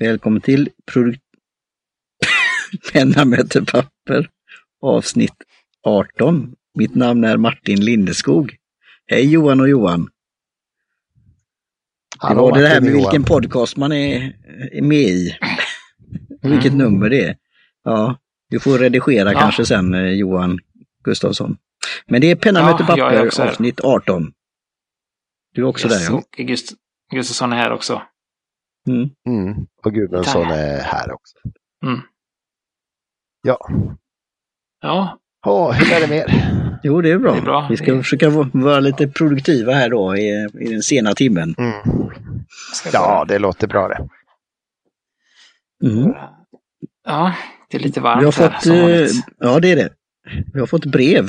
Välkommen till produkt... Penna möter papper avsnitt 18. Mitt namn är Martin Lindeskog. Hej Johan och Johan! Det var det här med vilken podcast man är, är med i. Mm. Vilket nummer det är. Ja, du får redigera ja. kanske sen eh, Johan Gustafsson. Men det är Penna möter papper avsnitt 18. Du är också där ja. Och Gust Gustafsson är här också. Mm. Mm. Och Gudmundsson är här också. Mm. Ja. Ja. Oh, hur är det med er? Jo, det är bra. Det är bra. Vi ska försöka vara lite produktiva här då i, i den sena timmen. Mm. Ja, det låter bra det. Mm. Ja, det är lite varmt vi har fått, här, eh, Ja, det är det. Vi har fått brev.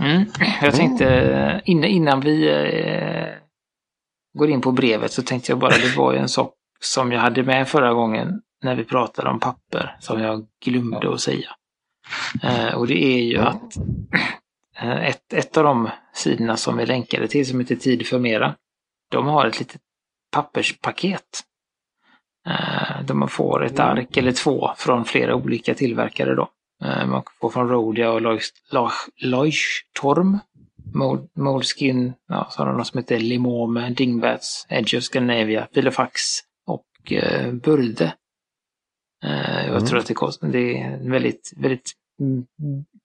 Mm. Jag tänkte innan, innan vi eh, går in på brevet så tänkte jag bara, det var ju en sak som jag hade med förra gången när vi pratade om papper som jag glömde att säga. Eh, och det är ju att eh, ett, ett av de sidorna som är länkade till som heter Tid för mera, de har ett litet papperspaket. Eh, där man får ett mm. ark eller två från flera olika tillverkare då. Eh, man får från Rodia och Leuchtturm. Moleskin, ja, så har de något som heter Limome, Dingbats, Edge of Scandinavia, Filofax och eh, Burde. Eh, jag mm. tror att det, kostar, det är en väldigt, väldigt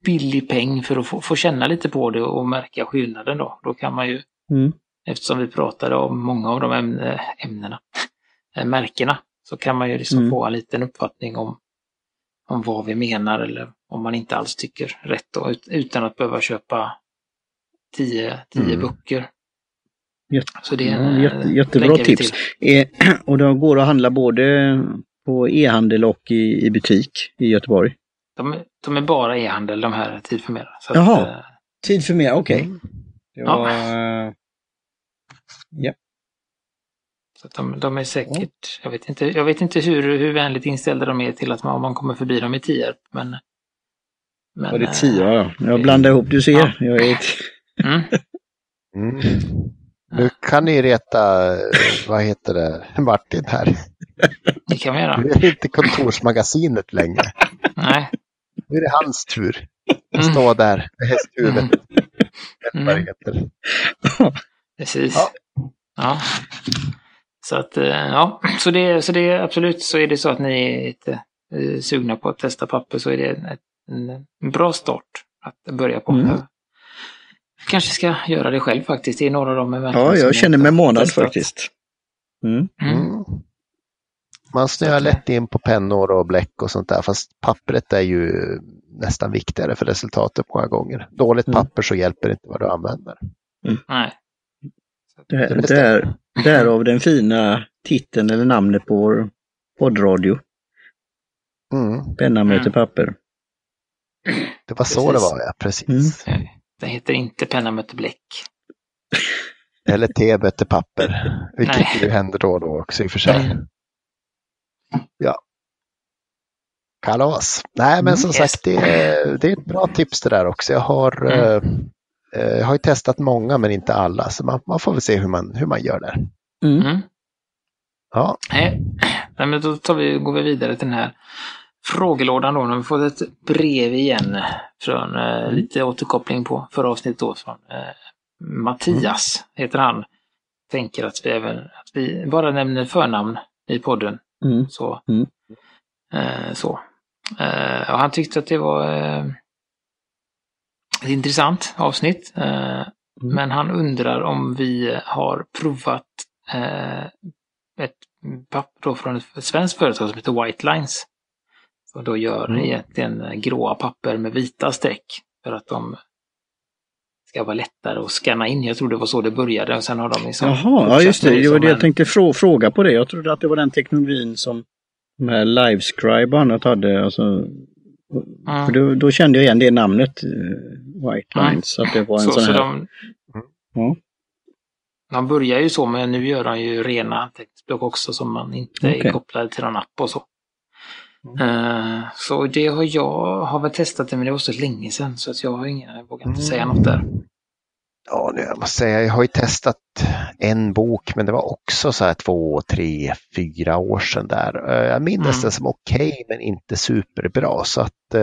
billig peng för att få, få, känna lite på det och märka skillnaden då. Då kan man ju, mm. eftersom vi pratade om många av de ämne, ämnena, eh, märkena, så kan man ju liksom mm. få en liten uppfattning om, om vad vi menar eller om man inte alls tycker rätt då, utan att behöva köpa tio, tio mm. böcker. Jätte, så det är en, jätte, jättebra tips. Eh, och de går att handla både på e-handel och i, i butik i Göteborg? De, de är bara e-handel de här Tid för mera. Så Jaha, att, eh, Tid för mera, okej. Okay. Mm. Ja. Uh, ja. Så de, de är säkert, jag vet inte, jag vet inte hur, hur vänligt inställda de är till att man, man kommer förbi dem i Tierp, men... men Var det tio ja. Jag blandar ihop, du ser. Ja. Jag är mm. mm. Nu kan ni reta, vad heter det, Martin här. Det kan vi göra. Nu är det inte kontorsmagasinet längre. Nej. Nu är det hans tur. Att stå mm. där med hästhuvudet. Mm. Heter. Precis. Ja. ja. Så att, eh, ja, så det, så det är absolut så är det så att ni är lite eh, sugna på att testa papper så är det en, en bra start att börja på. Mm. Kanske ska göra det själv faktiskt. Det är några av de eventen Ja, jag känner mig månad faktiskt. Mm. Mm. Man snöar lätt in på pennor och bläck och sånt där fast pappret är ju nästan viktigare för resultatet många gånger. Dåligt mm. papper så hjälper det inte vad du använder. Mm. Nej. Det, det där, därav den fina titeln eller namnet på vår poddradio. Mm. Penna möter mm. papper. Det var så det var ja, precis. Mm. Det heter inte penna möter bläck. Eller te möter papper, vilket Nej. ju händer då och då också i och för sig. Mm. Ja. Kalas. Nej, men som yes. sagt, det är, det är ett bra tips det där också. Jag har, mm. eh, eh jag har ju testat många, men inte alla, så man, man får väl se hur man, hur man gör där. Mm. mm. Ja. Nej, men då tar vi, går vi vidare till den här frågelådan då. Nu har vi fått ett brev igen från eh, mm. lite återkoppling på förra avsnittet då från eh, Mattias, mm. heter han. Tänker att vi, även, att vi bara nämner förnamn i podden. Mm. Så. Mm. Eh, så. Eh, och han tyckte att det var eh, ett intressant avsnitt. Eh, mm. Men han undrar om vi har provat ett papper från ett svenskt företag som heter White Lines. Och då gör mm. egentligen gråa papper med vita streck för att de ska vara lättare att scanna in. Jag tror det var så det började och sen har de liksom Jaha, ja just det. Det var det jag tänkte fråga på det. Jag trodde att det var den teknologin som de här Livescribe och annat hade. Alltså, mm. för då, då, kände jag igen det namnet, uh, White Lines. Mm. Att det var en så, sån här... Så de, mm. De börjar ju så, men nu gör de ju rena textblock också som man inte okay. är kopplad till någon app och så. Uh, så det har jag har väl testat det men det var så länge sedan så att jag har ingen, jag vågar inte säga något där. ja, nu jag måste säga, jag har ju testat en bok, men det var också så här två, tre, fyra år sedan där. Eh, jag minns mm. den som okej, okay, men inte superbra. Så att eh,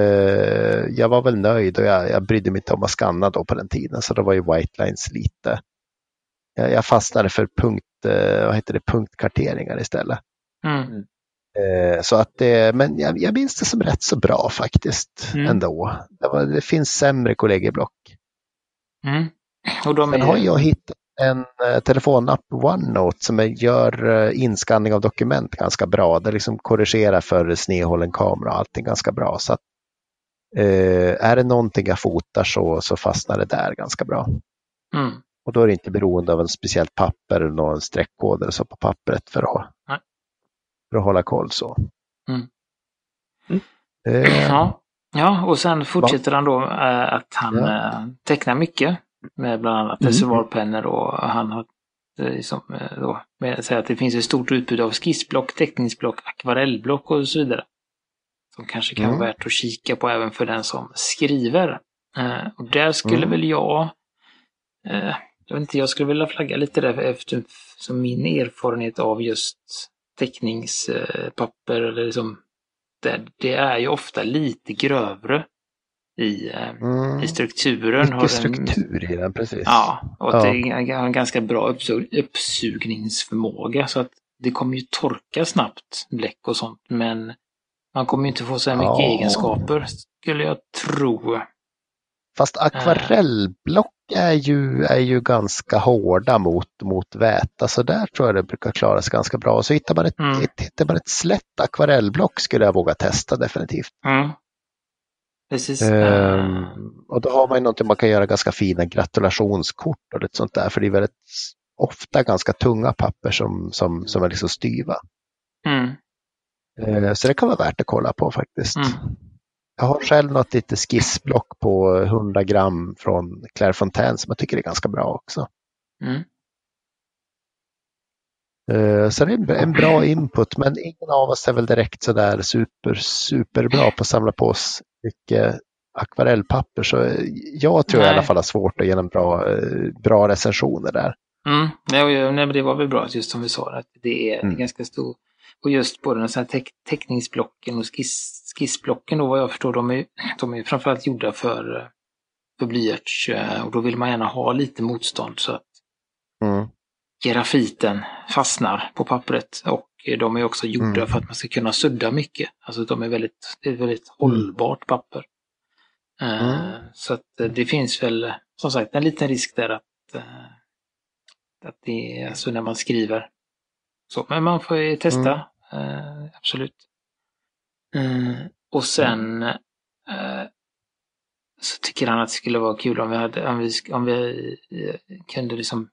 jag var väl nöjd och jag, jag brydde mig inte om att skanna då på den tiden. Så då var ju White Lines lite. Jag, jag fastnade för punkt, eh, vad heter det, punktkarteringar istället. Mm. Eh, så att det, men jag, jag minns det som rätt så bra faktiskt mm. ändå. Det, var, det finns sämre kollegieblock. Mm. Och de Sen har jag hittat en uh, telefonapp OneNote som gör uh, inskanning av dokument ganska bra. Det liksom korrigerar för snedhållen kamera och allting ganska bra. Så att, uh, är det någonting jag fotar så, så fastnar det där ganska bra. Mm. Och då är det inte beroende av en speciellt papper eller någon streckkod eller så på pappret för att, för att hålla koll. så. Mm. Mm. ja. ja, och sen fortsätter va? han då att han ja. tecknar mycket med bland annat mm. reservoarpennor och han har liksom, då, med, säger att det finns ett stort utbud av skissblock, teckningsblock, akvarellblock och så vidare. Som kanske kan mm. vara värt att kika på även för den som skriver. Eh, och där skulle mm. väl jag, eh, jag vet inte, jag skulle vilja flagga lite där efter som min erfarenhet av just teckningspapper eller liksom det, det är ju ofta lite grövre i, eh, mm. i strukturen. Mycket struktur i den, precis. Ja, och att ja. det har en ganska bra uppsug, uppsugningsförmåga så att det kommer ju torka snabbt, bläck och sånt, men man kommer ju inte få så här mycket ja. egenskaper, skulle jag tro. Fast akvarellblock är ju, är ju ganska hårda mot, mot väta, så där tror jag det brukar klara sig ganska bra. Så hittar man ett, mm. ett, hittar man ett slätt akvarellblock skulle jag våga testa definitivt. Mm. Precis. Ehm, och då har man ju någonting man kan göra ganska fina gratulationskort och lite sånt där. För det är väldigt ofta ganska tunga papper som, som, som är liksom styva. Mm. Ehm, så det kan vara värt att kolla på faktiskt. Mm. Jag har själv något litet skissblock på 100 gram från Claire Fontaine som jag tycker är ganska bra också. Mm. Ehm, så det är en bra input, men ingen av oss är väl direkt sådär super, superbra på att samla på oss mycket akvarellpapper så jag tror Nej. i alla fall har svårt att ge en bra, eh, bra recensioner där. Mm. Nej, men det var väl bra just som vi sa att det är mm. ganska stor. Och just på den här teck, teckningsblocken och skiss, skissblocken då vad jag förstår, de är, de är framförallt gjorda för, för blyerts och då vill man gärna ha lite motstånd så att mm. grafiten fastnar på pappret och de är också gjorda mm. för att man ska kunna sudda mycket. Alltså de är väldigt, det är väldigt hållbart papper. Eh, mm. Så att eh, det finns väl som sagt en liten risk där att, eh, att det alltså när man skriver. Så, men man får ju testa, mm. absolut. Och sen så tycker han att det skulle vara kul om vi, hade, om vi, om vi kunde liksom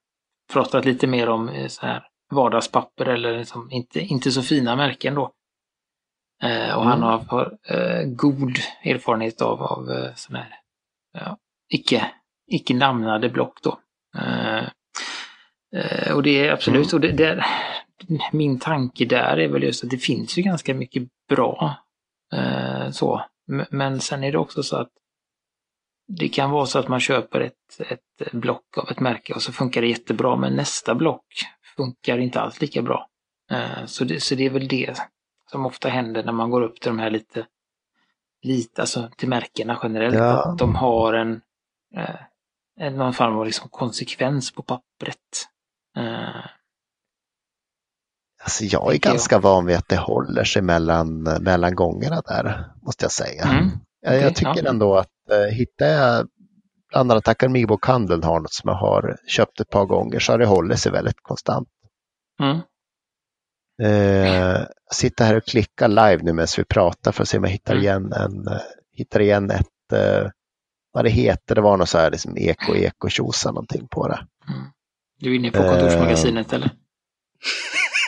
prata lite mer om så här vardagspapper eller liksom inte, inte så fina märken då. Eh, och mm. han har eh, god erfarenhet av, av eh, sådana här ja, icke, icke namnade block då. Eh, eh, och det är absolut, mm. och det, det, min tanke där är väl just att det finns ju ganska mycket bra eh, så. Men sen är det också så att det kan vara så att man köper ett, ett block av ett märke och så funkar det jättebra, men nästa block funkar inte alls lika bra. Eh, så det, så det är väl det som ofta händer när man går upp till de här lite, lite alltså till märkena generellt. Ja. Att de har en, eh, någon form av liksom konsekvens på pappret. Eh, alltså jag är ganska jag. van vid att det håller sig mellan, mellan gångerna där, måste jag säga. Mm. Okay, jag, tycker ja. ändå att eh, hittar jag bland annat Akademibokhandeln har något som jag har köpt ett par gånger så har det hållit sig väldigt konstant. Mm. Eh, sitta här och klicka live nu medan vi pratar för att se om jag hittar mm. igen, en, uh, hittar igen ett, uh, vad det heter, det var något så här liksom eko, eko, tjosa någonting på det. Mm. Du är inne på kontorsmagasinet eller?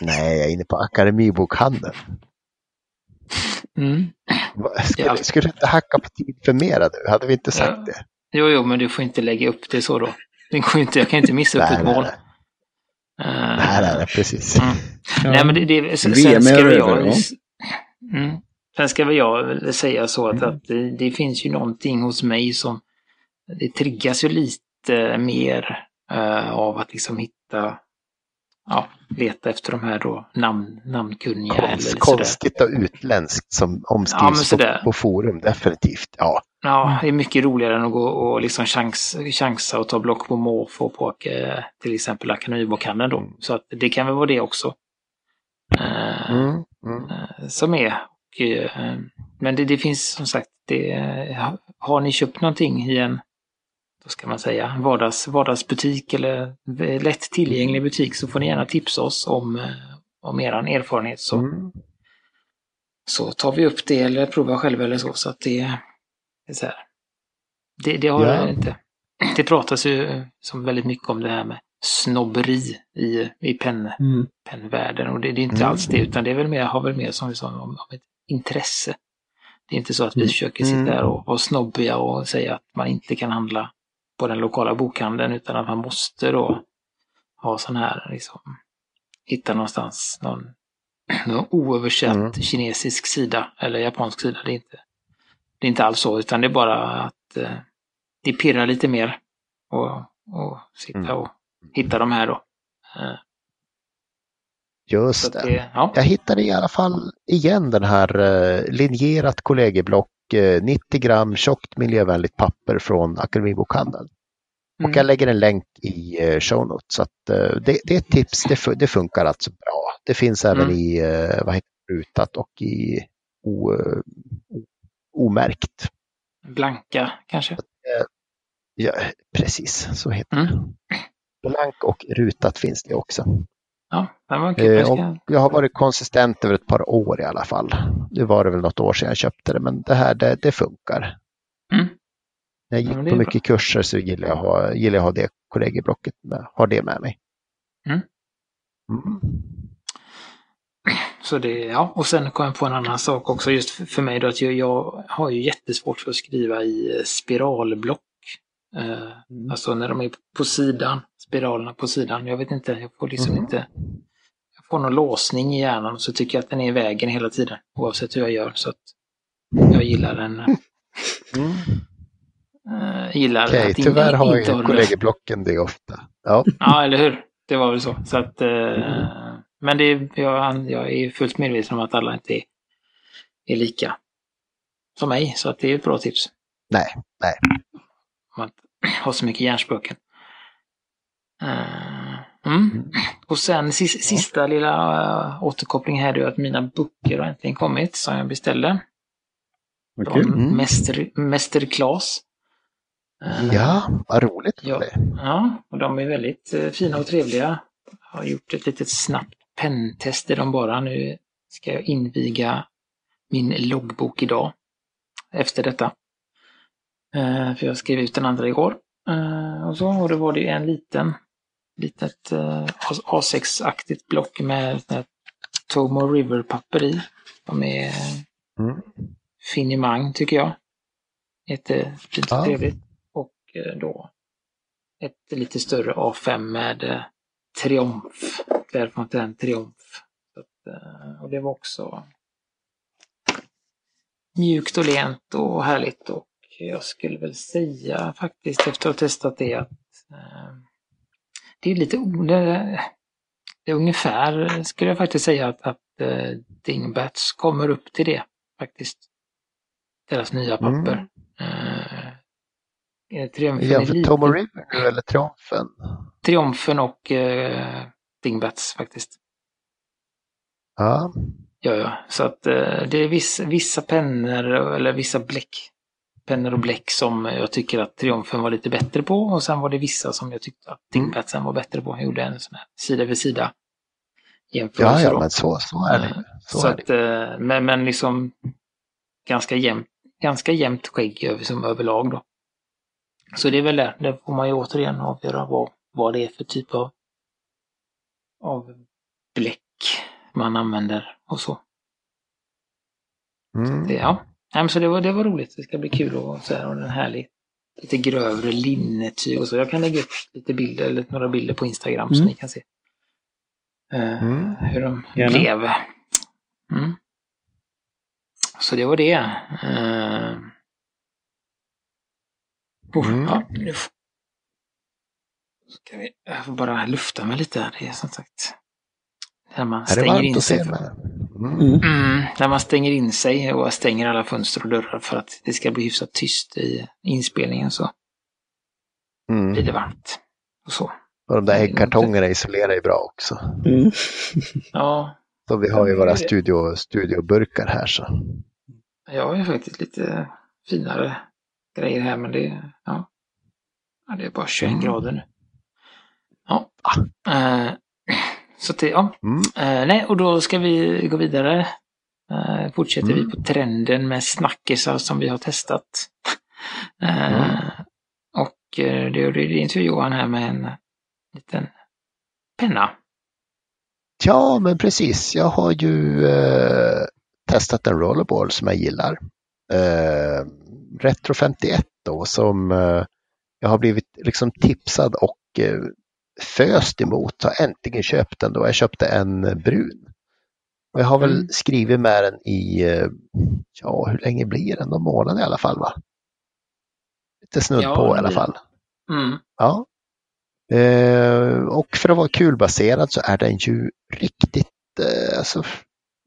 Nej, jag är inne på Akademibokhandeln. Mm. Skulle, ja. skulle du inte hacka på tid för mera nu? Hade vi inte sagt ja. det? Jo, jo, men du får inte lägga upp det så då. Det går inte, jag kan inte missa upp ett mål. Nej. Uh, nej, nej, nej, precis. Mm. Ja. Nej, men det, det, sen, sen ska väl jag... Mm, sen ska väl jag säga så att, mm. att det, det, finns ju någonting hos mig som... Det triggas ju lite lite mer uh, av att liksom hitta, ja, leta efter de här då namn, namnkunniga. Konst, eller konstigt och utländskt som omskrivs ja, på, på, forum, definitivt. Ja. ja, det är mycket roligare än att gå och liksom chans, chansa och ta block på måfå på till exempel Akademibokhandeln då. Mm. Så att det kan väl vara det också. Uh, mm, mm. Uh, som är. Och, uh, men det, det, finns som sagt, det, har ni köpt någonting i en då ska man säga, vardags, vardagsbutik eller lätt tillgänglig butik så får ni gärna tipsa oss om, eh, om er erfarenhet. Så, mm. så tar vi upp det eller provar själva eller så. Så att det, är så här. Det, det har ja. inte. Det pratas ju som väldigt mycket om det här med snobberi i, i pen, mm. pennvärlden och det, det är inte mm. alls det utan det är väl mer, har väl mer som vi sa om, om ett intresse. Det är inte så att vi mm. försöker sitta där och vara snobbiga och säga att man inte kan handla på den lokala bokhandeln utan att man måste då ha sån här, liksom, hitta någonstans någon, någon oöversatt mm. kinesisk sida eller japansk sida. Det är, inte, det är inte alls så, utan det är bara att eh, det pirrar lite mer och, och sitta mm. och hitta de här då. Eh, Just det. det ja. Jag hittade i alla fall igen den här uh, linjerat kollegieblock 90 eh, gram tjockt miljövänligt papper från Akademibokhandeln. Mm. Och jag lägger en länk i uh, show notes. Så uh, det, det, är ett tips, det, det, funkar alltså bra. Det finns även mm. i vad heter rutat och i o, omärkt. Blanka kanske? Ja, precis, så heter mm. det. Blank och rutat finns det också. Ja, den var kul. Eh, jag har varit konsistent över ett par år i alla fall. Det var det väl något år sedan jag köpte det, men det här det, det funkar. Mm. När jag gick ja, på mycket bra. kurser så gillar jag, ha, gillar jag ha det kollegieblocket med, har det med mig. Mm. Mm. Så det, ja, och sen kom jag på en annan sak också just för mig då att jag, jag har ju jättesvårt för att skriva i spiralblock. Eh, mm. Alltså när de är på sidan spiralerna på sidan. Jag vet inte, jag får liksom mm. inte... Jag får någon låsning i hjärnan och så tycker jag att den är i vägen hela tiden. Oavsett hur jag gör. Så att jag gillar den. Mm. Uh, gillar okay, att tyvärr har inte har kollegieblocken det ofta. Ja. ja, eller hur. Det var väl så. så att, uh, mm. Men det, jag, jag är fullt medveten om att alla inte är, är lika som mig. Så att det är ett bra tips. Nej, nej. Att ha så mycket hjärnspöken. Eh, mm. mm. Och sen sista lilla uh, återkoppling här är att mina böcker har äntligen kommit som jag beställde. Okay. Mm. Mäster, mästerklass. Uh, ja, vad roligt. Ja, ja, och de är väldigt fina och trevliga. Jag har gjort ett litet snabbt penntest i dem bara. Nu ska jag inviga min loggbok idag efter detta. för jag skrev ut den andra igår. och så, och då var det en liten litet eh, A6-aktigt block med Tomo River-papper i. De är mm. finemang tycker jag. Jättefint och ja. trevligt. Och eh, då ett lite större A5 med eh, Triumf. Clairefontaine Triumf. Att, och det var också mjukt och lent och härligt och jag skulle väl säga faktiskt efter att ha testat det att det är lite det, det är ungefär, skulle jag faktiskt säga, att, att uh, Dingbats kommer upp till det faktiskt. Deras nya papper. Mm. Uh, triumfen ja, för Tom och River nu eller Triumfen? Triumfen och uh, Dingbats faktiskt. Ja. Ja, ja. Så att uh, det är vissa, vissa pennor eller vissa bläck pennor och bläck som jag tycker att Triumfen var lite bättre på och sen var det vissa som jag tyckte att Tingpatsen var bättre på. Jag gjorde en sån här sida vid sida jämförelse. Ja, ja, men så, så är det. Så, så är att, det. Eh, men, men liksom ganska jämnt, ganska jämnt skägg över, som överlag då. Så det är väl det. Där får man ju återigen avgöra vad, vad det är för typ av, av bläck man använder och så. Mm. Så det, ja. Nej, men så det var, det var roligt. Det ska bli kul att så här, och den härlig lite grövre linnetyg och så. Jag kan lägga upp lite bilder, eller några bilder på Instagram mm. så ni kan se uh, mm. hur de Gärna. blev. Mm. Så det var det. Uh, oh, ja, nu Ska vi, jag får bara lufta mig lite här. Det är som sagt. När man Är det stänger in sig. Mm. Mm. mm, när man stänger in sig och stänger alla fönster och dörrar för att det ska bli hyfsat tyst i inspelningen så blir Mm. det varmt. Och så. Och de där äggkartongerna isolerar ju bra också. Mm. Ja, Så vi har ju våra studio, studioburkar här så. jag har ju faktiskt lite finare grejer här men det, ja. ja det är bara 21 Mm. grader nu. Ja. Eh, så det, ja. Mm. Eh, nej, och då ska vi gå vidare. Eh, fortsätter Mm. vi på trenden med snackisar som vi har testat. Eh, Mm. Och det det intervjuar Johan här med en liten penna. Ja, men precis. Jag har ju eh, testat en rollerball som jag gillar. Eh, Retro 51 då som eh, jag har blivit liksom tipsad och föst emot. Har äntligen köpt den då. Jag köpte en brun. Och jag har väl Mm. skrivit med den i, eh, ja hur länge blir den? Någon månad i alla fall va? Lite snudd Ja, på i alla fall. Mm. Ja. Eh, och för att vara kulbaserad så är den ju riktigt, eh, alltså,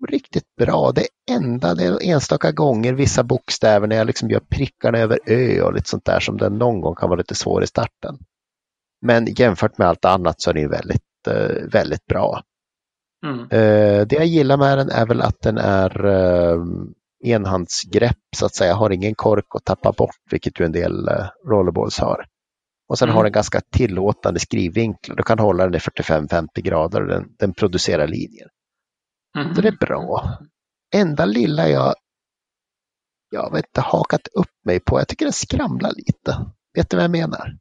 riktigt bra. Det enda, det är enstaka gånger vissa bokstäver när jag liksom gör prickarna över ö och lite sånt där som den någon gång kan vara lite svår i starten. Men jämfört med allt annat så är den väldigt, eh, väldigt bra. Mm. Eh, det jag gillar med den är väl att den är eh, enhandsgrepp så att säga. Har ingen kork att tappa bort, vilket ju en del rollerballs har. Och sen Mm. har den ganska tillåtande skrivvinklar. Du kan hålla den i 45-50 grader och den, den producerar linjer. Mm. Så det är bra. Enda lilla jag, jag vet inte, hakat upp mig på, jag tycker den skramlar lite. Vet du vad jag menar?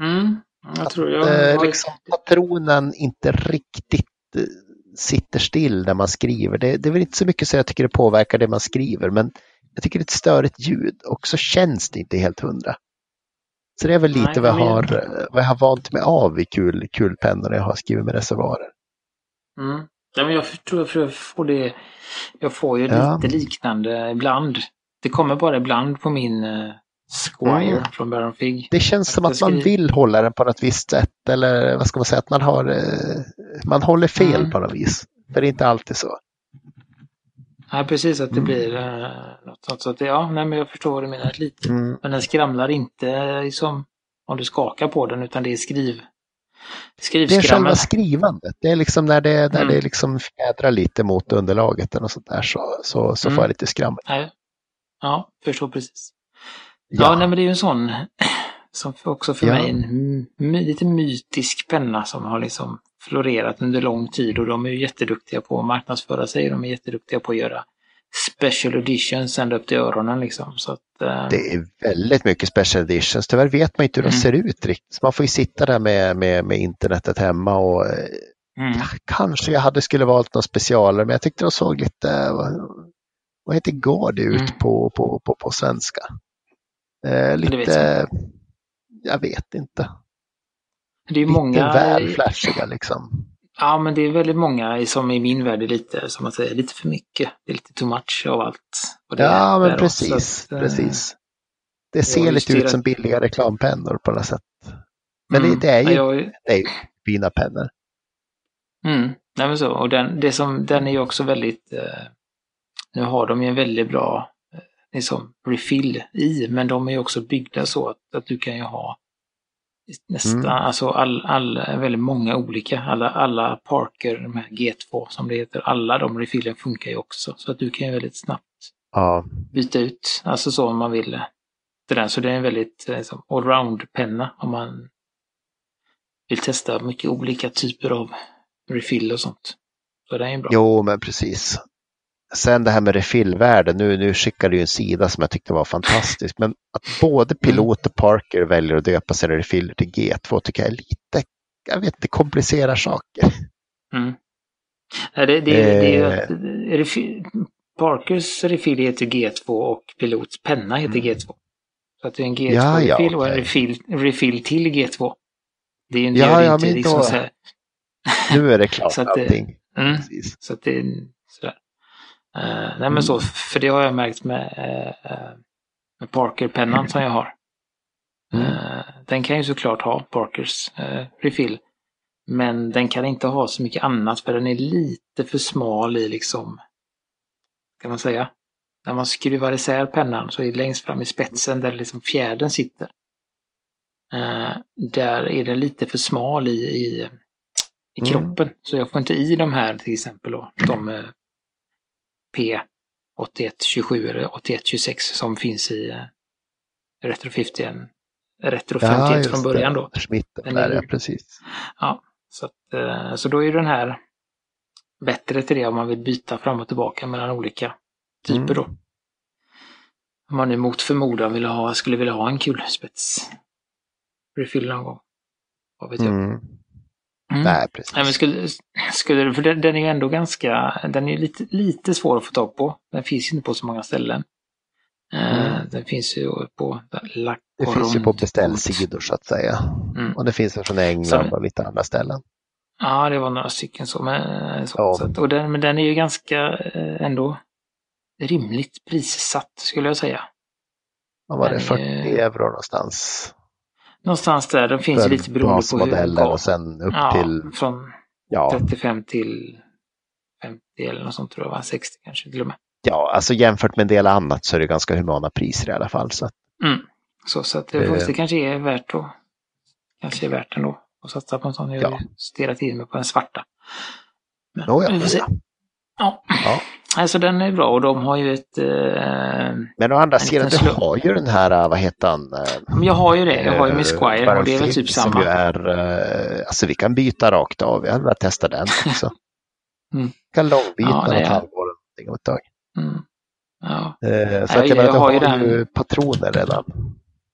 Mm. Jag tror jag eh, har... liksom, patronen inte riktigt eh, sitter still när man skriver. Det, det är väl inte så mycket så jag tycker det påverkar det man skriver, men jag tycker det är ett störigt ljud och så känns det inte helt hundra. Så det är väl lite Nej, vad, jag har, eh, vad jag har vant mig av i kul, kulpennor jag har skrivit med reservoarer. Mm. Ja, men jag tror jag får- det. Jag får ju Ja. lite liknande ibland. Det kommer bara ibland på min Squire Mm. från Baron Fig. Det känns som att man vill hålla den på något visst sätt eller vad ska man säga, att man har, eh, man håller fel Mm. på något vis. För det är inte alltid så. Ja, precis att det Mm. blir uh, något sånt. Så att, ja, nej, men jag förstår vad du menar lite. Mm. Men den skramlar inte eh, liksom om du skakar på den utan det är skriv. Det är själva skrivandet. Det är liksom när det, när Mm. det liksom fjädrar lite mot underlaget och sånt där så, så, så får Mm. jag lite skrammel. Ja, förstår precis. Ja, nej, men det är ju en sån som också för Ja. mig en my, lite mytisk penna som har liksom florerat under lång tid och de är ju jätteduktiga på att marknadsföra sig. De är jätteduktiga på att göra special editions ända upp till öronen liksom. Så att, eh, Det är väldigt mycket special editions. Tyvärr vet man inte hur de Mm. ser ut riktigt. Så man får ju sitta där med, med, med internetet hemma och eh, mm, ja, kanske jag hade skulle valt någon specialare men jag tyckte de såg lite, vad, vad heter Gård ut Mm. på, på, på, på svenska? Eh, det vet lite, jag vet inte. det är ju Lite många, väl flashiga liksom. ja men det är väldigt många som i min värld är lite, som man säger, lite för mycket. Det är lite too much av allt. Ja, men precis. Att, eh, precis. Det ser lite ut som billiga reklampennor på något sätt. Men mm, det, det är ju jag, det är ju fina pennor. Mm, nej men så. Och den, det som, den är ju också väldigt, eh, nu har de ju en väldigt bra liksom refill i, men de är ju också byggda så att, att du kan ju ha nästan, Mm. alltså all, all, väldigt många olika, alla, alla Parker, de här G2 som det heter, alla de refillen funkar ju också. Så att du kan ju väldigt snabbt Ja, byta ut, alltså så om man vill. Det där. Så det är en väldigt eh, liksom, allround-penna om man vill testa mycket olika typer av refill och sånt. Så det är en bra. jo men precis. Sen det här med refillvärde, nu, nu skickade du en sida som jag tyckte var fantastisk, men att både pilot och Parker väljer att döpa sina refiller till G2 tycker jag är lite, jag vet inte, komplicerar saker. Mm. Nej, det, det, det är ju Eh. refi, Parkers refill heter G2 och Pilots penna heter G2. Så att det är en Mm. Ja, ja, G2-refill och en refill, refill till G2. Det är en Ja, ja, inte liksom då- så här. Nu är det klart Så att det- allting. Mm. Precis. Så att det är sådär. Uh, nej men så, för det har jag märkt med, uh, med Parker-pennan som jag har. Mm. Den kan ju såklart ha Parkers refill. Men den kan inte ha så mycket annat för den är lite för smal i liksom, kan man säga, när man skruvar isär pennan så är det längst fram i spetsen där liksom fjädern sitter. Där är den lite för smal i, i, i mm. kroppen. Så jag får inte i de här till exempel då, de P8127 eller 8126 som finns i Retro 50 Retro 51 ja, från början då. Smitten där, ja, precis. Ja, så, att, uh, så då är den här bättre till det om man vill byta fram och tillbaka mellan olika typer mm. då. Om man nu mot förmodan vill ha, skulle vilja ha en kulspets refill någon gång. Vad vet jag. Mm. Mm. Nej, precis. Nej, men skulle, skulle, för den, den är ju ändå ganska, den är lite, lite svår att få tag på. Den finns ju inte på så många ställen. Eh, mm. Den finns ju på Lacoront. Det finns ju på beställsidor så att säga. Mm. Och det finns från England och lite andra ställen. Ja, det var några stycken så. Men, så, ja. så och den, men den är ju ganska eh, ändå rimligt prissatt skulle jag säga. Vad var det, 40 euro någonstans? Någonstans där, de finns ju lite beroende på hur och sen upp ja, till... Från ja. 35 till 50 eller något sånt tror jag, va? 60 kanske till och med. Ja, alltså jämfört med en del annat så är det ganska humana priser i alla fall. Så, mm. så, så att det, uh, det kanske är värt att, kanske är värt ändå att satsa på en sån. Jag har ja. stirrat in mig på den svarta. Men, oh ja, vi får se. Ja. ja. Alltså den är bra och de har ju ett... Eh, Men å andra sidan, du har ju den här, eh, vad heter han? Eh, jag har ju det, jag har ju Miss Squire och det är väl typ samma. Är, eh, alltså vi kan byta rakt av, jag hade velat testa den också. mm. Kan långbyta ja, något halvår eller ett tag. Mm. Ja. Eh, så att jag, jag, jag har ju den... patroner redan.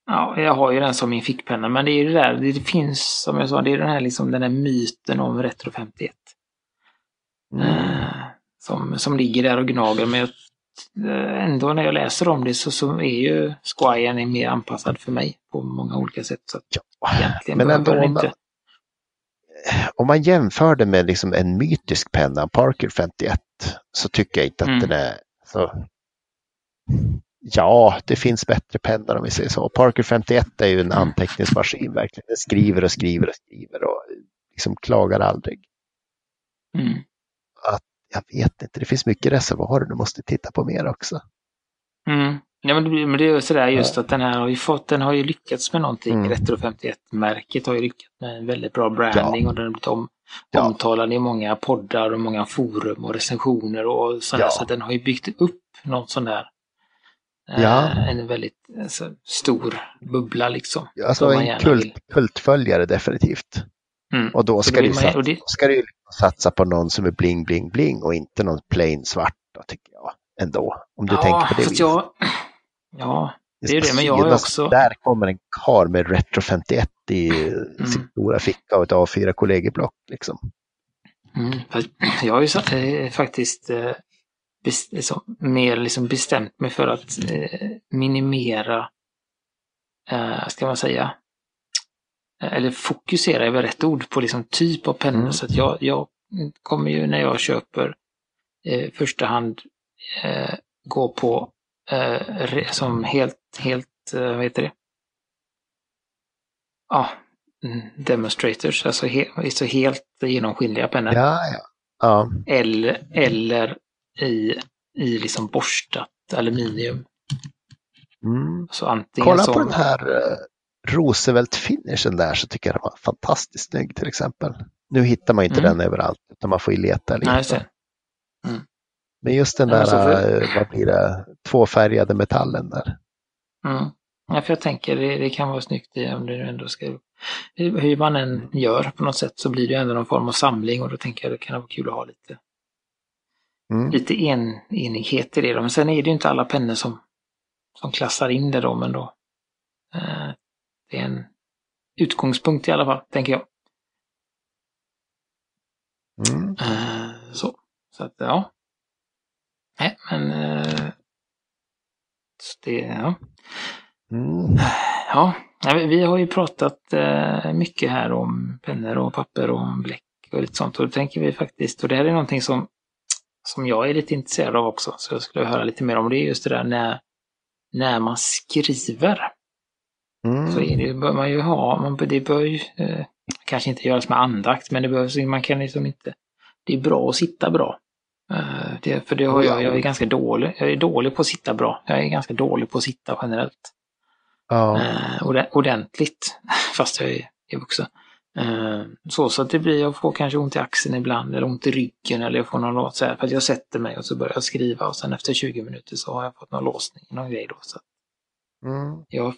Ja, jag har ju den som min fickpenna, men det är ju det där, det finns som jag sa, det är den här, liksom, den här myten om Retro 51. Mm. Eh, som, som ligger där och gnager. Men eh, ändå när jag läser om det så, så är ju Squire mer anpassad för mig på många olika sätt. Så ja, men ändå om man, om man jämför det med liksom en mytisk penna, Parker 51, så tycker jag inte att mm. den är så... Ja, det finns bättre pennor om vi säger så. Parker 51 är ju en anteckningsmaskin verkligen. Den skriver och skriver och skriver och liksom klagar aldrig. Mm. Att jag vet inte, det finns mycket reservoarer du måste titta på mer också. Mm. Ja, men, det, men det är ju sådär just ja. att den här har ju fått, den har ju lyckats med någonting. Mm. Retro 51-märket har ju lyckats med en väldigt bra branding ja. och den har blivit om, ja. omtalad i många poddar och många forum och recensioner och sådär. Ja. Så den har ju byggt upp någon sån där eh, Ja. en väldigt alltså, stor bubbla liksom. Ja, alltså en kult, kultföljare definitivt. Mm. Och då ska, du satsa, det... ska du satsa på någon som är bling, bling, bling och inte någon plain svart, då, tycker jag. Ändå, om du ja, tänker på det viset. Jag... Ja, det är det, men jag har också... Där kommer en kar med Retro 51 i mm. sin stora ficka och ett A4 kollegieblock. Liksom. Mm. Jag har ju satt, eh, faktiskt eh, bes, liksom, mer liksom bestämt mig för att eh, minimera, eh, ska man säga, eller fokusera är väl rätt ord på liksom typ av pennor. Mm. Så att jag, jag kommer ju när jag köper eh, första hand eh, gå på eh, som helt, helt, eh, vad heter det? Ja, mm, demonstrators, alltså he, så helt genomskinliga pennor. Ja, ja. ja. Eller, eller i, i liksom borstat aluminium. Mm. Så antingen Kolla som... på den här uh, Roosevelt-finishen där så tycker jag den var fantastiskt snygg till exempel. Nu hittar man inte mm. den överallt utan man får ju leta lite. Nej, mm. Men just den där, för... Eh, vad blir det, tvåfärgade metallen där. Mm. Ja, för jag tänker det, det kan vara snyggt i, om det ändå ska, hur man än gör på något sätt så blir det ändå någon form av samling och då tänker jag det kan vara kul att ha lite, mm. lite en, enighet i det. Då. Men sen är det ju inte alla pennor som, som klassar in det då, men då eh, det är en utgångspunkt i alla fall, tänker jag. Mm. Eh, så. så att, ja. Nej, men... Eh, det, ja. Mm. ja. Vi har ju pratat eh, mycket här om pennor och papper och bläck och lite sånt. Och då tänker vi faktiskt, och det här är någonting som, som jag är lite intresserad av också, så jag skulle höra lite mer om det, just det där när, när man skriver. Mm. Så det, bör man ju ha, man, det bör ju eh, kanske inte göras med andakt, men det behövs, man kan liksom inte, det är bra att sitta bra. Uh, det, för det har jag, jag är ganska dålig, jag är dålig på att sitta bra. Jag är ganska dålig på att sitta generellt. Ja. Uh, ordentligt, fast jag är, är vuxen. Uh, så, så att det blir, jag får kanske ont i axeln ibland eller ont i ryggen eller jag får någon låt så här, för att jag sätter mig och så börjar jag skriva och sen efter 20 minuter så har jag fått någon låsning, någon grej då. Så mm. Jag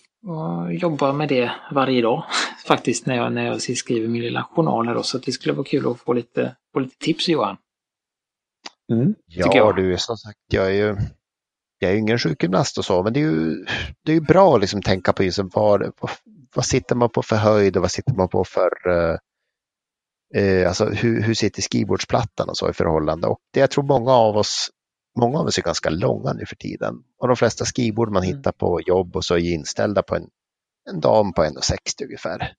jobbar med det varje dag faktiskt när jag, när jag skriver min lilla journal här då. Så det skulle vara kul att få lite, få lite tips Johan. Mm. Ja du, som sagt, jag är ju jag är ingen sjukgymnast och så, men det är ju, det är bra att liksom tänka på liksom vad, vad sitter man på för höjd och vad sitter man på för uh, uh, alltså hur, hur sitter skrivbordsplattan och så i förhållande. Och det jag tror många av oss många av oss är ganska långa nu för tiden. Och de flesta skrivbord man mm. hittar på jobb och så är inställda på en, en dam på 1,60 ungefär.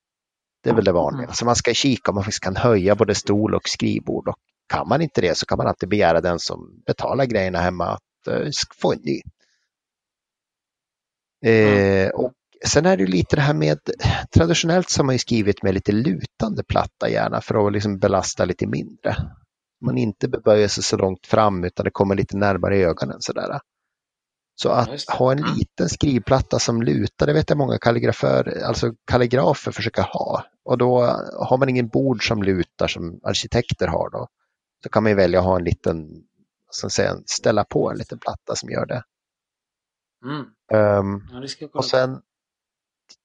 Det är väl det vanliga. Mm. Så man ska kika om man faktiskt kan höja både stol och skrivbord. Och kan man inte det så kan man alltid begära den som betalar grejerna hemma att uh, få en ny. Eh, och sen är det lite det här med, traditionellt så har man ju skrivit med lite lutande platta gärna för att liksom belasta lite mindre man inte beböjer sig så långt fram utan det kommer lite närmare ögonen. Sådär. Så att ha en liten skrivplatta som lutar, det vet jag många kalligrafer, alltså kalligrafer försöker ha. Och då har man ingen bord som lutar som arkitekter har då. Så kan man välja att ha en liten, som säga, ställa på en liten platta som gör det. Mm. Um, ja, och sen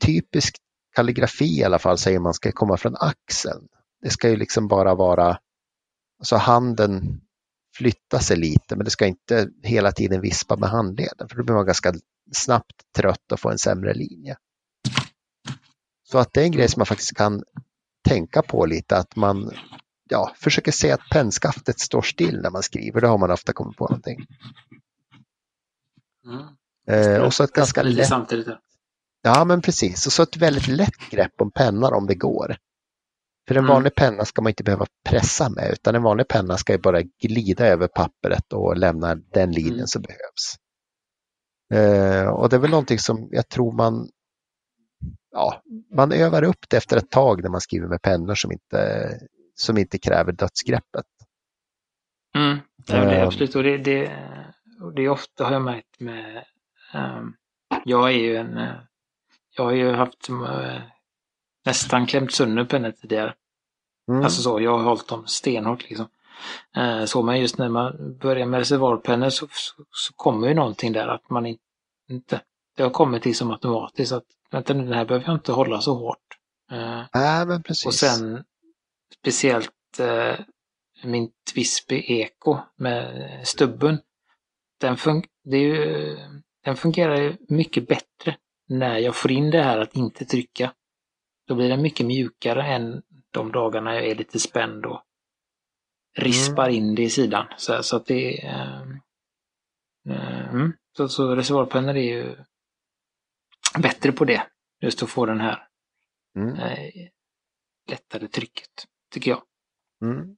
typisk kalligrafi i alla fall säger man ska komma från axeln. Det ska ju liksom bara vara så handen flyttar sig lite men det ska inte hela tiden vispa med handleden för då blir man ganska snabbt trött och får en sämre linje. Så att det är en grej som man faktiskt kan tänka på lite att man ja, försöker se att pennskaftet står still när man skriver. Då har man ofta kommit på någonting. Mm. Eh, och så ett ganska lätt... Ja, men precis. Och så ett väldigt lätt grepp om pennan om det går. För en mm. vanlig penna ska man inte behöva pressa med utan en vanlig penna ska bara glida över pappret och lämna den linjen mm. som behövs. Eh, och det är väl någonting som jag tror man ja, man övar upp det efter ett tag när man skriver med pennor som inte, som inte kräver dödsgreppet. Mm, det är ehm. absolut. Och det, det, och det är ofta har jag märkt med, um, jag är ju en, eh, jag har ju haft uh, nästan klämt sönder pennor tidigare. Mm. Alltså så, jag har hållit dem stenhårt liksom. Eh, så men just när man börjar med reservoarpennor så, så, så, kommer ju någonting där att man inte, det har kommit till som automatiskt att vänta nu, den här behöver jag inte hålla så hårt. Eh, äh, men precis. Och sen speciellt eh, min Twisby Eco med stubben. Den, fun ju, den fungerar mycket bättre när jag får in det här att inte trycka. Då blir den mycket mjukare än de dagarna jag är lite spänd och rispar mm. in det i sidan. Så, så att det är... Äh, mm. Så, så reservoarpennor är ju bättre på det. Just att få den här mm. äh, lättare trycket, tycker jag. Mm.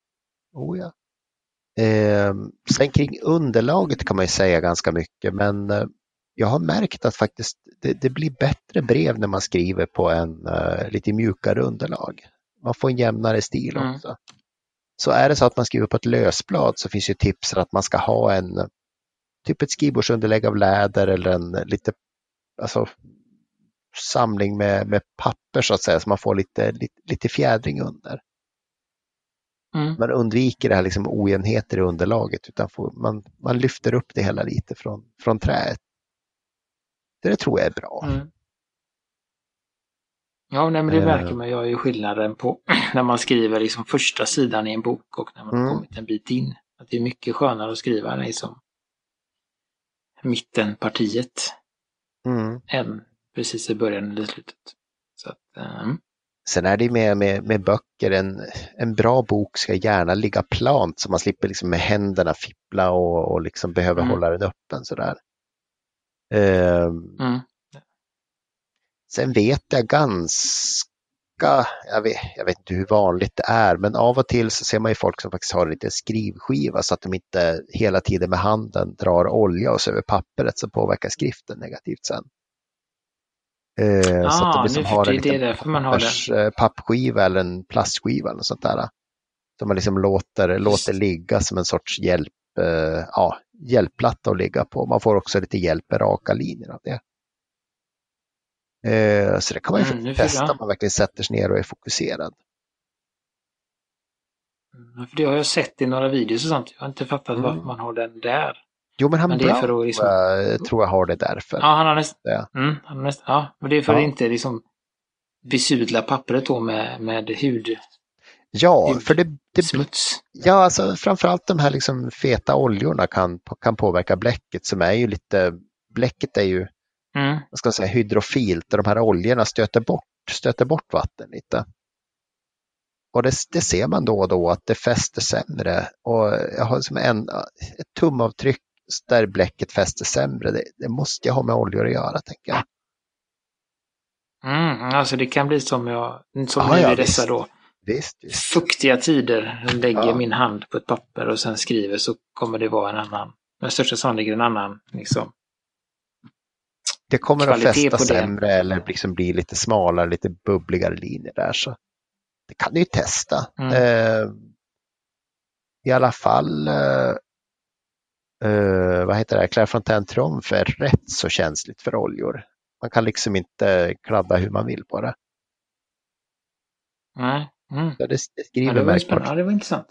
Oh ja. Eh, sen kring underlaget kan man ju säga ganska mycket men eh, jag har märkt att faktiskt det, det, blir bättre brev när man skriver på en uh, lite mjukare underlag. Man får en jämnare stil mm. också. Så är det så att man skriver på ett lösblad så finns ju tips att man ska ha en typ ett skrivbordsunderlägg av läder eller en lite alltså, samling med, med papper så att säga så man får lite, lite, lite fjädring under. Mm. Man undviker det här liksom ojämnheter i underlaget utan får, man, man lyfter upp det hela lite från, från träet. Det tror jag är bra. Mm. Ja, nej, men det märker eh. man ju, ju skillnaden på när man skriver liksom första sidan i en bok och när man mm. har kommit en bit in. Att det är mycket skönare att skriva liksom mittenpartiet mm. än precis i början eller slutet. Så att, um. Sen är det med, med, med böcker, en, en bra bok ska gärna ligga plant så man slipper liksom med händerna fippla och, och liksom behöver mm. hålla den öppen sådär. Um, mm. Sen vet jag ganska, jag vet, jag vet inte hur vanligt det är, men av och till så ser man ju folk som faktiskt har en liten skrivskiva så att de inte hela tiden med handen drar olja och så över pappret som påverkar skriften negativt sen. Eh, ah, så att det blir som har en det liten har pappers, pappskiva eller en plastskiva eller sånt där. Som man liksom låter, låter ligga som en sorts hjälp, eh, ja, hjälpplatta att ligga på. Man får också lite hjälp med raka linjer av det. Eh, så det kan man ju Mm, testa om man verkligen sätter sig ner och är fokuserad. Mm, För det har jag sett i några videos och sånt. Jag har inte fattat Mm. varför man har den där. Jo, men han Men det är Brown för att liksom- tror, jag, tror jag har det därför. Ja, han har nästan... Ja. Mm, han har nästan... Ja, men det är för Ja. att inte liksom besudla pappret då med, med hudsmuts. Ja, för det, det, ja alltså framförallt de här liksom feta oljorna kan, kan påverka bläcket som är ju lite, bläcket är ju, Mm. vad ska man säga, hydrofilt och de här oljorna stöter bort, stöter bort vatten lite. Och det, det ser man då och då att det fäster sämre. Och jag har som en, ett tumavtryck där bläcket fäster sämre. Det, det måste jag ha med oljor att göra, tänker jag. Mm, alltså det kan bli som jag, som nu ja, i dessa visst. då Visst, fuktiga tider. Jag lägger Ja. min hand på ett papper och sen skriver så kommer det vara en annan, med största sannolikhet en annan liksom. Det kommer att fästa sämre eller liksom bli lite smalare, lite bubbligare linjer där. Så det kan du ju testa. Mm. Eh, I alla fall, eh, vad heter det, Clairefontaine Triomphe är rätt så känsligt för oljor. Man kan liksom inte kladda hur man vill på det. Nej. Mm. Så det, det Ja, skriver det var spännande. Ja, det var intressant.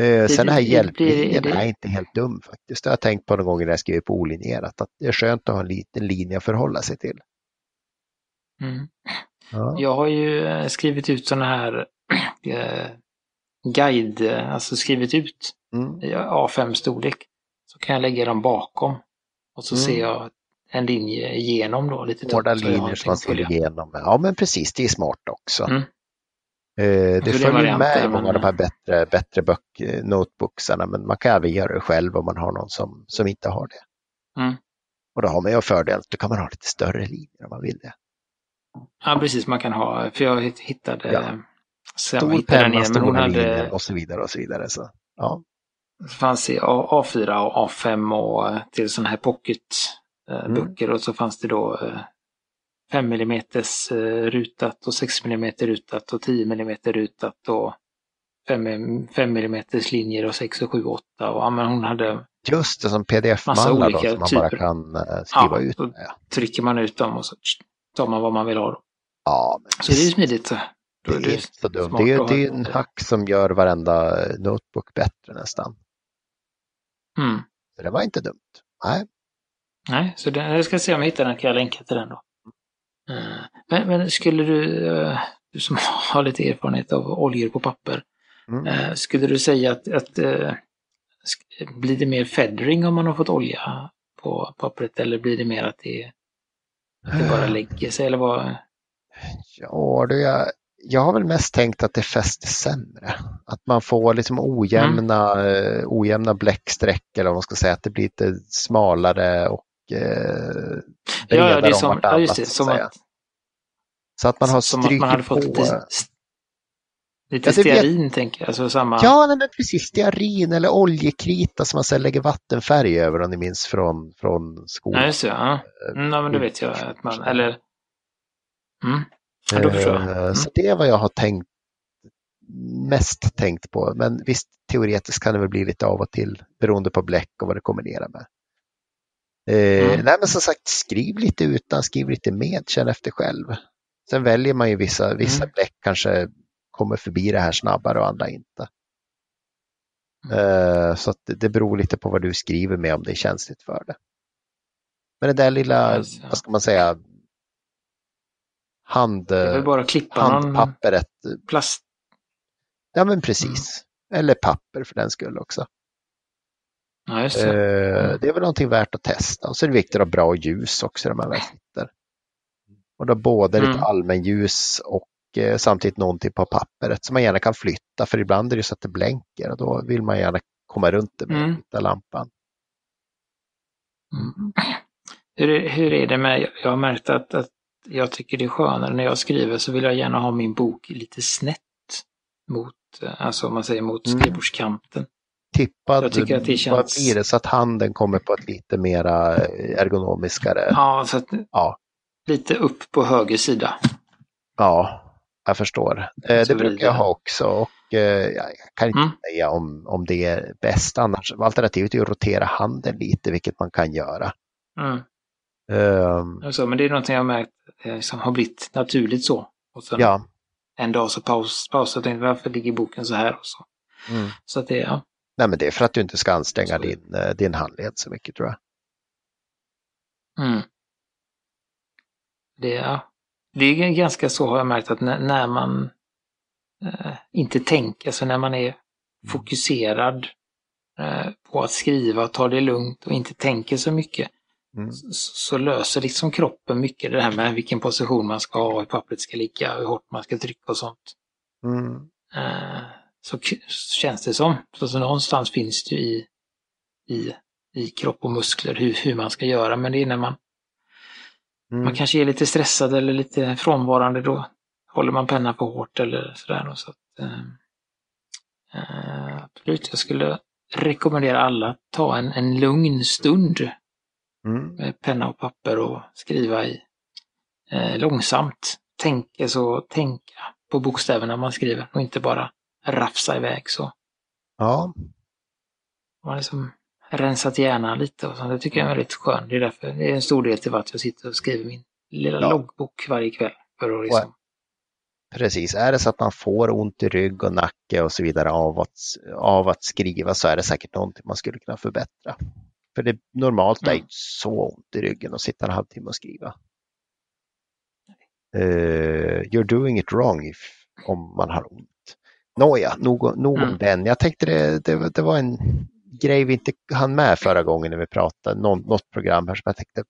Eh, sen den här hjälplinjen är inte helt dum faktiskt. Det har jag tänkt på någon gång när jag skriver på olinjerat. Att det är skönt att ha en liten linje att förhålla sig till. Mm. Ja. Jag har ju eh, skrivit ut sådana här eh, guide, eh, alltså skrivit ut Mm. i A5 storlek. Så kan jag lägga dem bakom. Och så Mm. ser jag en linje igenom då lite Hårda linjer som man följa. igenom. Ja men precis, det är smart också. Mm. Eh, det följer med i men- många av de här bättre, bättre böck, eh, notebooksarna men man kan även göra det själv om man har någon som, som inte har det. Mm. Och då har man ju fördel, då kan man ha lite större linjer om man vill det. Ja, precis. Man kan ha, för jag hittade, Ja. Stor penna, stora linjer hade, och så vidare och så vidare. Så, ja. det fanns i A- A4 och A5 och eh, till sådana här Mm. pocketböcker och så fanns det då eh, 5 mm rutat och 6 mm rutat och 10 mm rutat och 5, 5 mm linjer och 6 och 7 och 8 och ja, men hon hade, Just det, som pdf-mallar då, som man bara typer. kan eh, skriva Ja, ut. Ja, trycker man ut dem och så tar man vad man vill ha. Då. ja men Så det är ju smidigt. så. Då det är inte så dumt. Det är, det är en hack som gör varenda eh, notebook bättre nästan. Mm. Så det var inte dumt. Nej. Nej, så den, jag ska se om jag hittar den, kan jag länka till den då. Eh, Men, men skulle du, eh, du som har lite erfarenhet av oljor på papper, Mm. eh, skulle du säga att, att blir det mer feathering om man har fått olja på pappret eller blir det mer att det, att det bara lägger sig eller vad? Ja, du, jag, jag har väl mest tänkt att det fäster sämre. Att man får liksom ojämna, eh, ojämna bläcksträck eller vad man ska säga, att det blir lite smalare och eh, bredare Ja, det är om som, vartannat. ja just det, som att, så att man har som att man hade fått på. lite, lite Ja, det vet- stearin tänker jag, alltså samma. Ja, nej, men precis. Stearin eller oljekrita som man sen lägger vattenfärg över om ni minns från, från skolan. Ja, just det. Ja. Mm, ja, men då vet jag att man, eller... Mm. Ja, då förstår jag. Eh, Mm. Så det är vad jag har tänkt mest tänkt på. Men visst, teoretiskt kan det väl bli lite av och till beroende på bläck och vad det kombinerar med. Eh, Mm. Nej, men som sagt, skriv lite utan, skriv lite med, känn efter själv. Sen väljer man ju vissa, vissa Mm. bläck kanske kommer förbi det här snabbare och andra inte. Mm. Eh, Så det, beror lite på vad du skriver med om det är känsligt för det. Men det där lilla, Alltså, ja. vad ska man säga, hand, handpappret. plast. Ja men precis. Eller papper för den skull också. Ja, det. Eh, Mm. Det är väl någonting värt att testa. Och så är det viktigt att ha bra ljus också när man väl sitter. Och då både lite Mm. allmänljus och eh, samtidigt någonting på pappret som man gärna kan flytta. För ibland är det så att det blänker och då vill man gärna komma runt det med Mm. lampan. Mm. Hur, är- hur är det med, jag har märkt att, att jag tycker det är skönare när jag skriver så vill jag gärna ha min bok lite snett mot, eh, alltså om man säger mot Mm. skrivbordskanten. Tippad, Jag tycker att det känns- det? Så att handen kommer på ett lite mera ergonomiskare. Ja, så att, Ja. lite upp på höger sida. Ja, jag förstår. Eh, Så det brukar jag ha också och eh, jag kan inte Mm. säga om, om det är bäst. Annars, alternativet är att rotera handen lite, vilket man kan göra. Mm. Ehm, Och Så, men det är någonting jag har märkt eh, som har blivit naturligt så. Och sen ja, en dag så paus, pausade jag och tänkte varför ligger boken så här? Och så. mm. så att det, ja. Nej, men det är för att du inte ska anstränga Så- din, eh, din handled så mycket tror jag. Mm. Det, ja. det är ganska så har jag märkt att när, när man eh, inte tänker, alltså när man är fokuserad eh, på att skriva, ta det lugnt och inte tänker så mycket, Mm. så, så löser liksom kroppen mycket det här med vilken position man ska ha, hur pappret ska ligga, hur hårt man ska trycka och sånt. Mm. Eh, så känns det som. Så, någonstans finns det ju i, i, i kropp och muskler hur, hur man ska göra, men det är när man Mm. man kanske är lite stressad eller lite frånvarande då håller man pennan för hårt eller sådär. Så att, eh, eh, absolut, jag skulle rekommendera alla att ta en, en lugn stund Mm. med penna och papper och skriva i eh, långsamt. Tänk, alltså, tänka på bokstäverna man skriver och inte bara rafsa iväg så. Ja, Man har liksom rensat hjärnan lite och så. Det tycker jag är väldigt skönt. Det är därför det är en stor del till att jag sitter och skriver min lilla Ja. loggbok varje kväll. För att liksom, precis. Är det så att man får ont i rygg och nacke och så vidare av att, av att skriva så är det säkert någonting man skulle kunna förbättra. För det normalt är Mm. inte så ont i ryggen att sitta en halvtimme och skriva. Eh, you're doing it wrong if, om man har ont. Nåja, nog, nog om Mm. den. Jag tänkte det, det, det var en grej vi inte hann med förra gången när vi pratade, någon, något program här som jag tänkte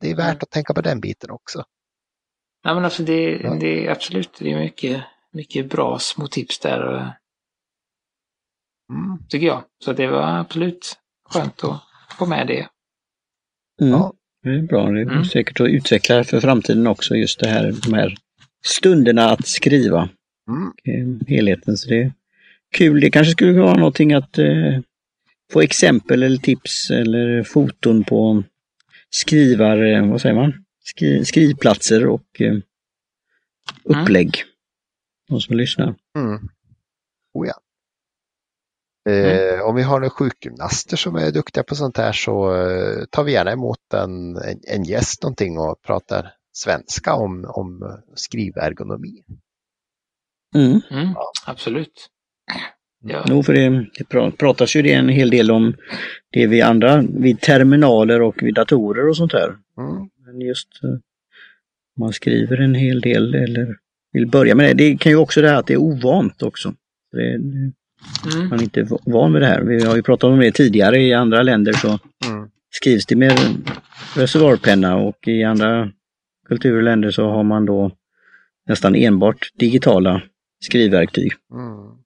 det är värt Mm. att tänka på den biten också. Nej men alltså det, Ja. det är absolut, det är mycket, mycket bra små tips där. eh, Mm. Tycker jag. Så det var absolut skönt att få med det. Mm. Ja. Det är bra. Det är Mm. säkert att utveckla för framtiden också just det här, de här stunderna att skriva. Mm. Helheten. Så det är kul. Det kanske skulle vara någonting att eh, få exempel eller tips eller foton på skrivar, eh, vad säger man? Skri, skrivplatser och eh, upplägg. De som lyssnar. Mm. Oh ja. Eh, Om vi har några sjukgymnaster som är duktiga på sånt här så eh, tar vi gärna emot en, en, en gäst någonting och pratar svenska om, om skrivergonomi. Mm. Mm, absolut. Ja. Jo, för det, det pra- pratas ju det en hel del om det vid andra, vid terminaler och vid datorer och sånt där. Mm. Men just eh, man skriver en hel del eller vill börja med det. Det kan ju också det här att det är ovant också. Det, Mm. man är inte va- van vid det här. Vi har ju pratat om det tidigare i andra länder så Mm. skrivs det med reservoarpenna och i andra kulturer och länder så har man då nästan enbart digitala skrivverktyg. Mm.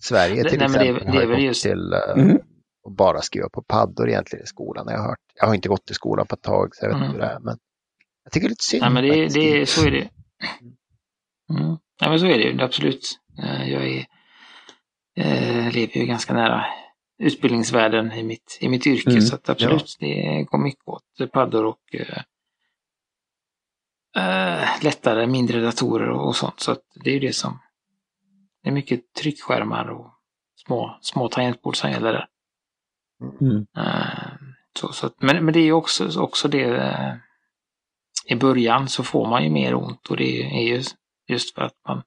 Sverige Nej, till det är- exempel det är har väl gått just- till eh, Mm. att bara skriva på paddor egentligen i skolan. Jag har, hört. jag har inte gått i skolan på ett tag så jag vet Mm. inte hur det är. Men jag tycker det är lite synd. Nej, men det, det, är- så är det. Mm. Ja, men så är det ju, absolut. Eh, Jag är, eh, lever ju ganska nära utbildningsvärlden i mitt, i mitt yrke, Mm. så att absolut, det går mycket åt paddor och eh, eh, lättare, mindre datorer och, och sånt. Så det är ju det som... Det är mycket tryckskärmar och små, små tangentbord som gäller där. Mm. Eh, Så, så, att- men, men det är ju också, också det eh, i början så får man ju mer ont och det är ju just för att man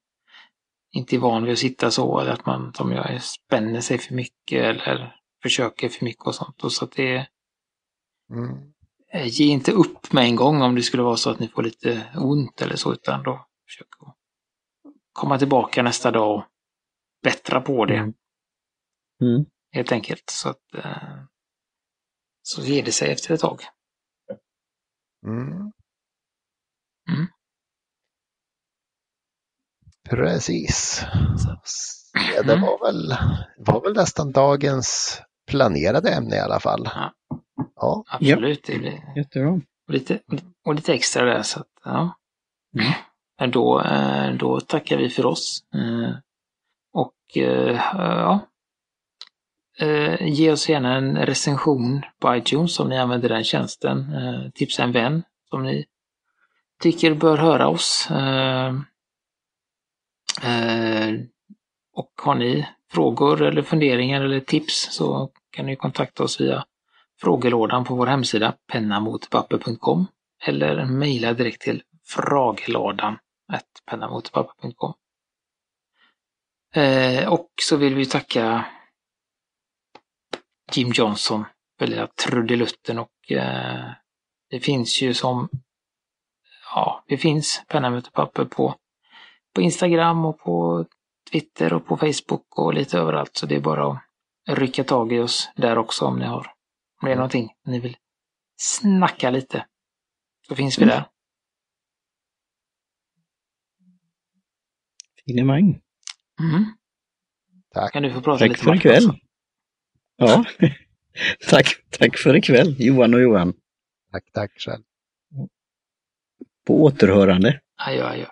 inte är van vid att sitta så eller att man som jag spänner sig för mycket eller försöker för mycket och sånt. Och så att det Mm. Eh, ge inte upp med en gång om det skulle vara så att ni får lite ont eller så utan då försök komma tillbaka nästa dag och bättra på det Mm. Mm. helt enkelt. Så att eh, så ger det sig efter ett tag. Mm. Mm. Precis. Så. Ja, det Mm. var väl, var väl nästan dagens planerade ämne i alla fall. Ja. Ja, Absolut. Det blir Jättebra. och lite, och lite extra där. Så att, ja. Mm. Men då, eh, då tackar vi för oss. Eh, Och eh, ja, ge oss gärna en recension på iTunes om ni använder den tjänsten. Tipsa en vän som ni tycker bör höra oss. Och har ni frågor eller funderingar eller tips så kan ni kontakta oss via frågelådan på vår hemsida pennamotpapper.com eller mejla direkt till fragladan. pennamotpapper.com. Eh, och så vill vi tacka Jim Johnson för lilla trudelutten och eh, det finns ju som ja, det finns penna papper på, på Instagram och på Twitter och på Facebook och lite överallt. Så det är bara att rycka tag i oss där också om ni har om det är någonting ni vill snacka lite. Så finns vi där. Finemang. Mm. Tack. Kan du få prata Tack lite för ikväll. också? Ja, tack, tack för ikväll Johan och Johan. Tack, tack själv. På återhörande. Adjö, adjö.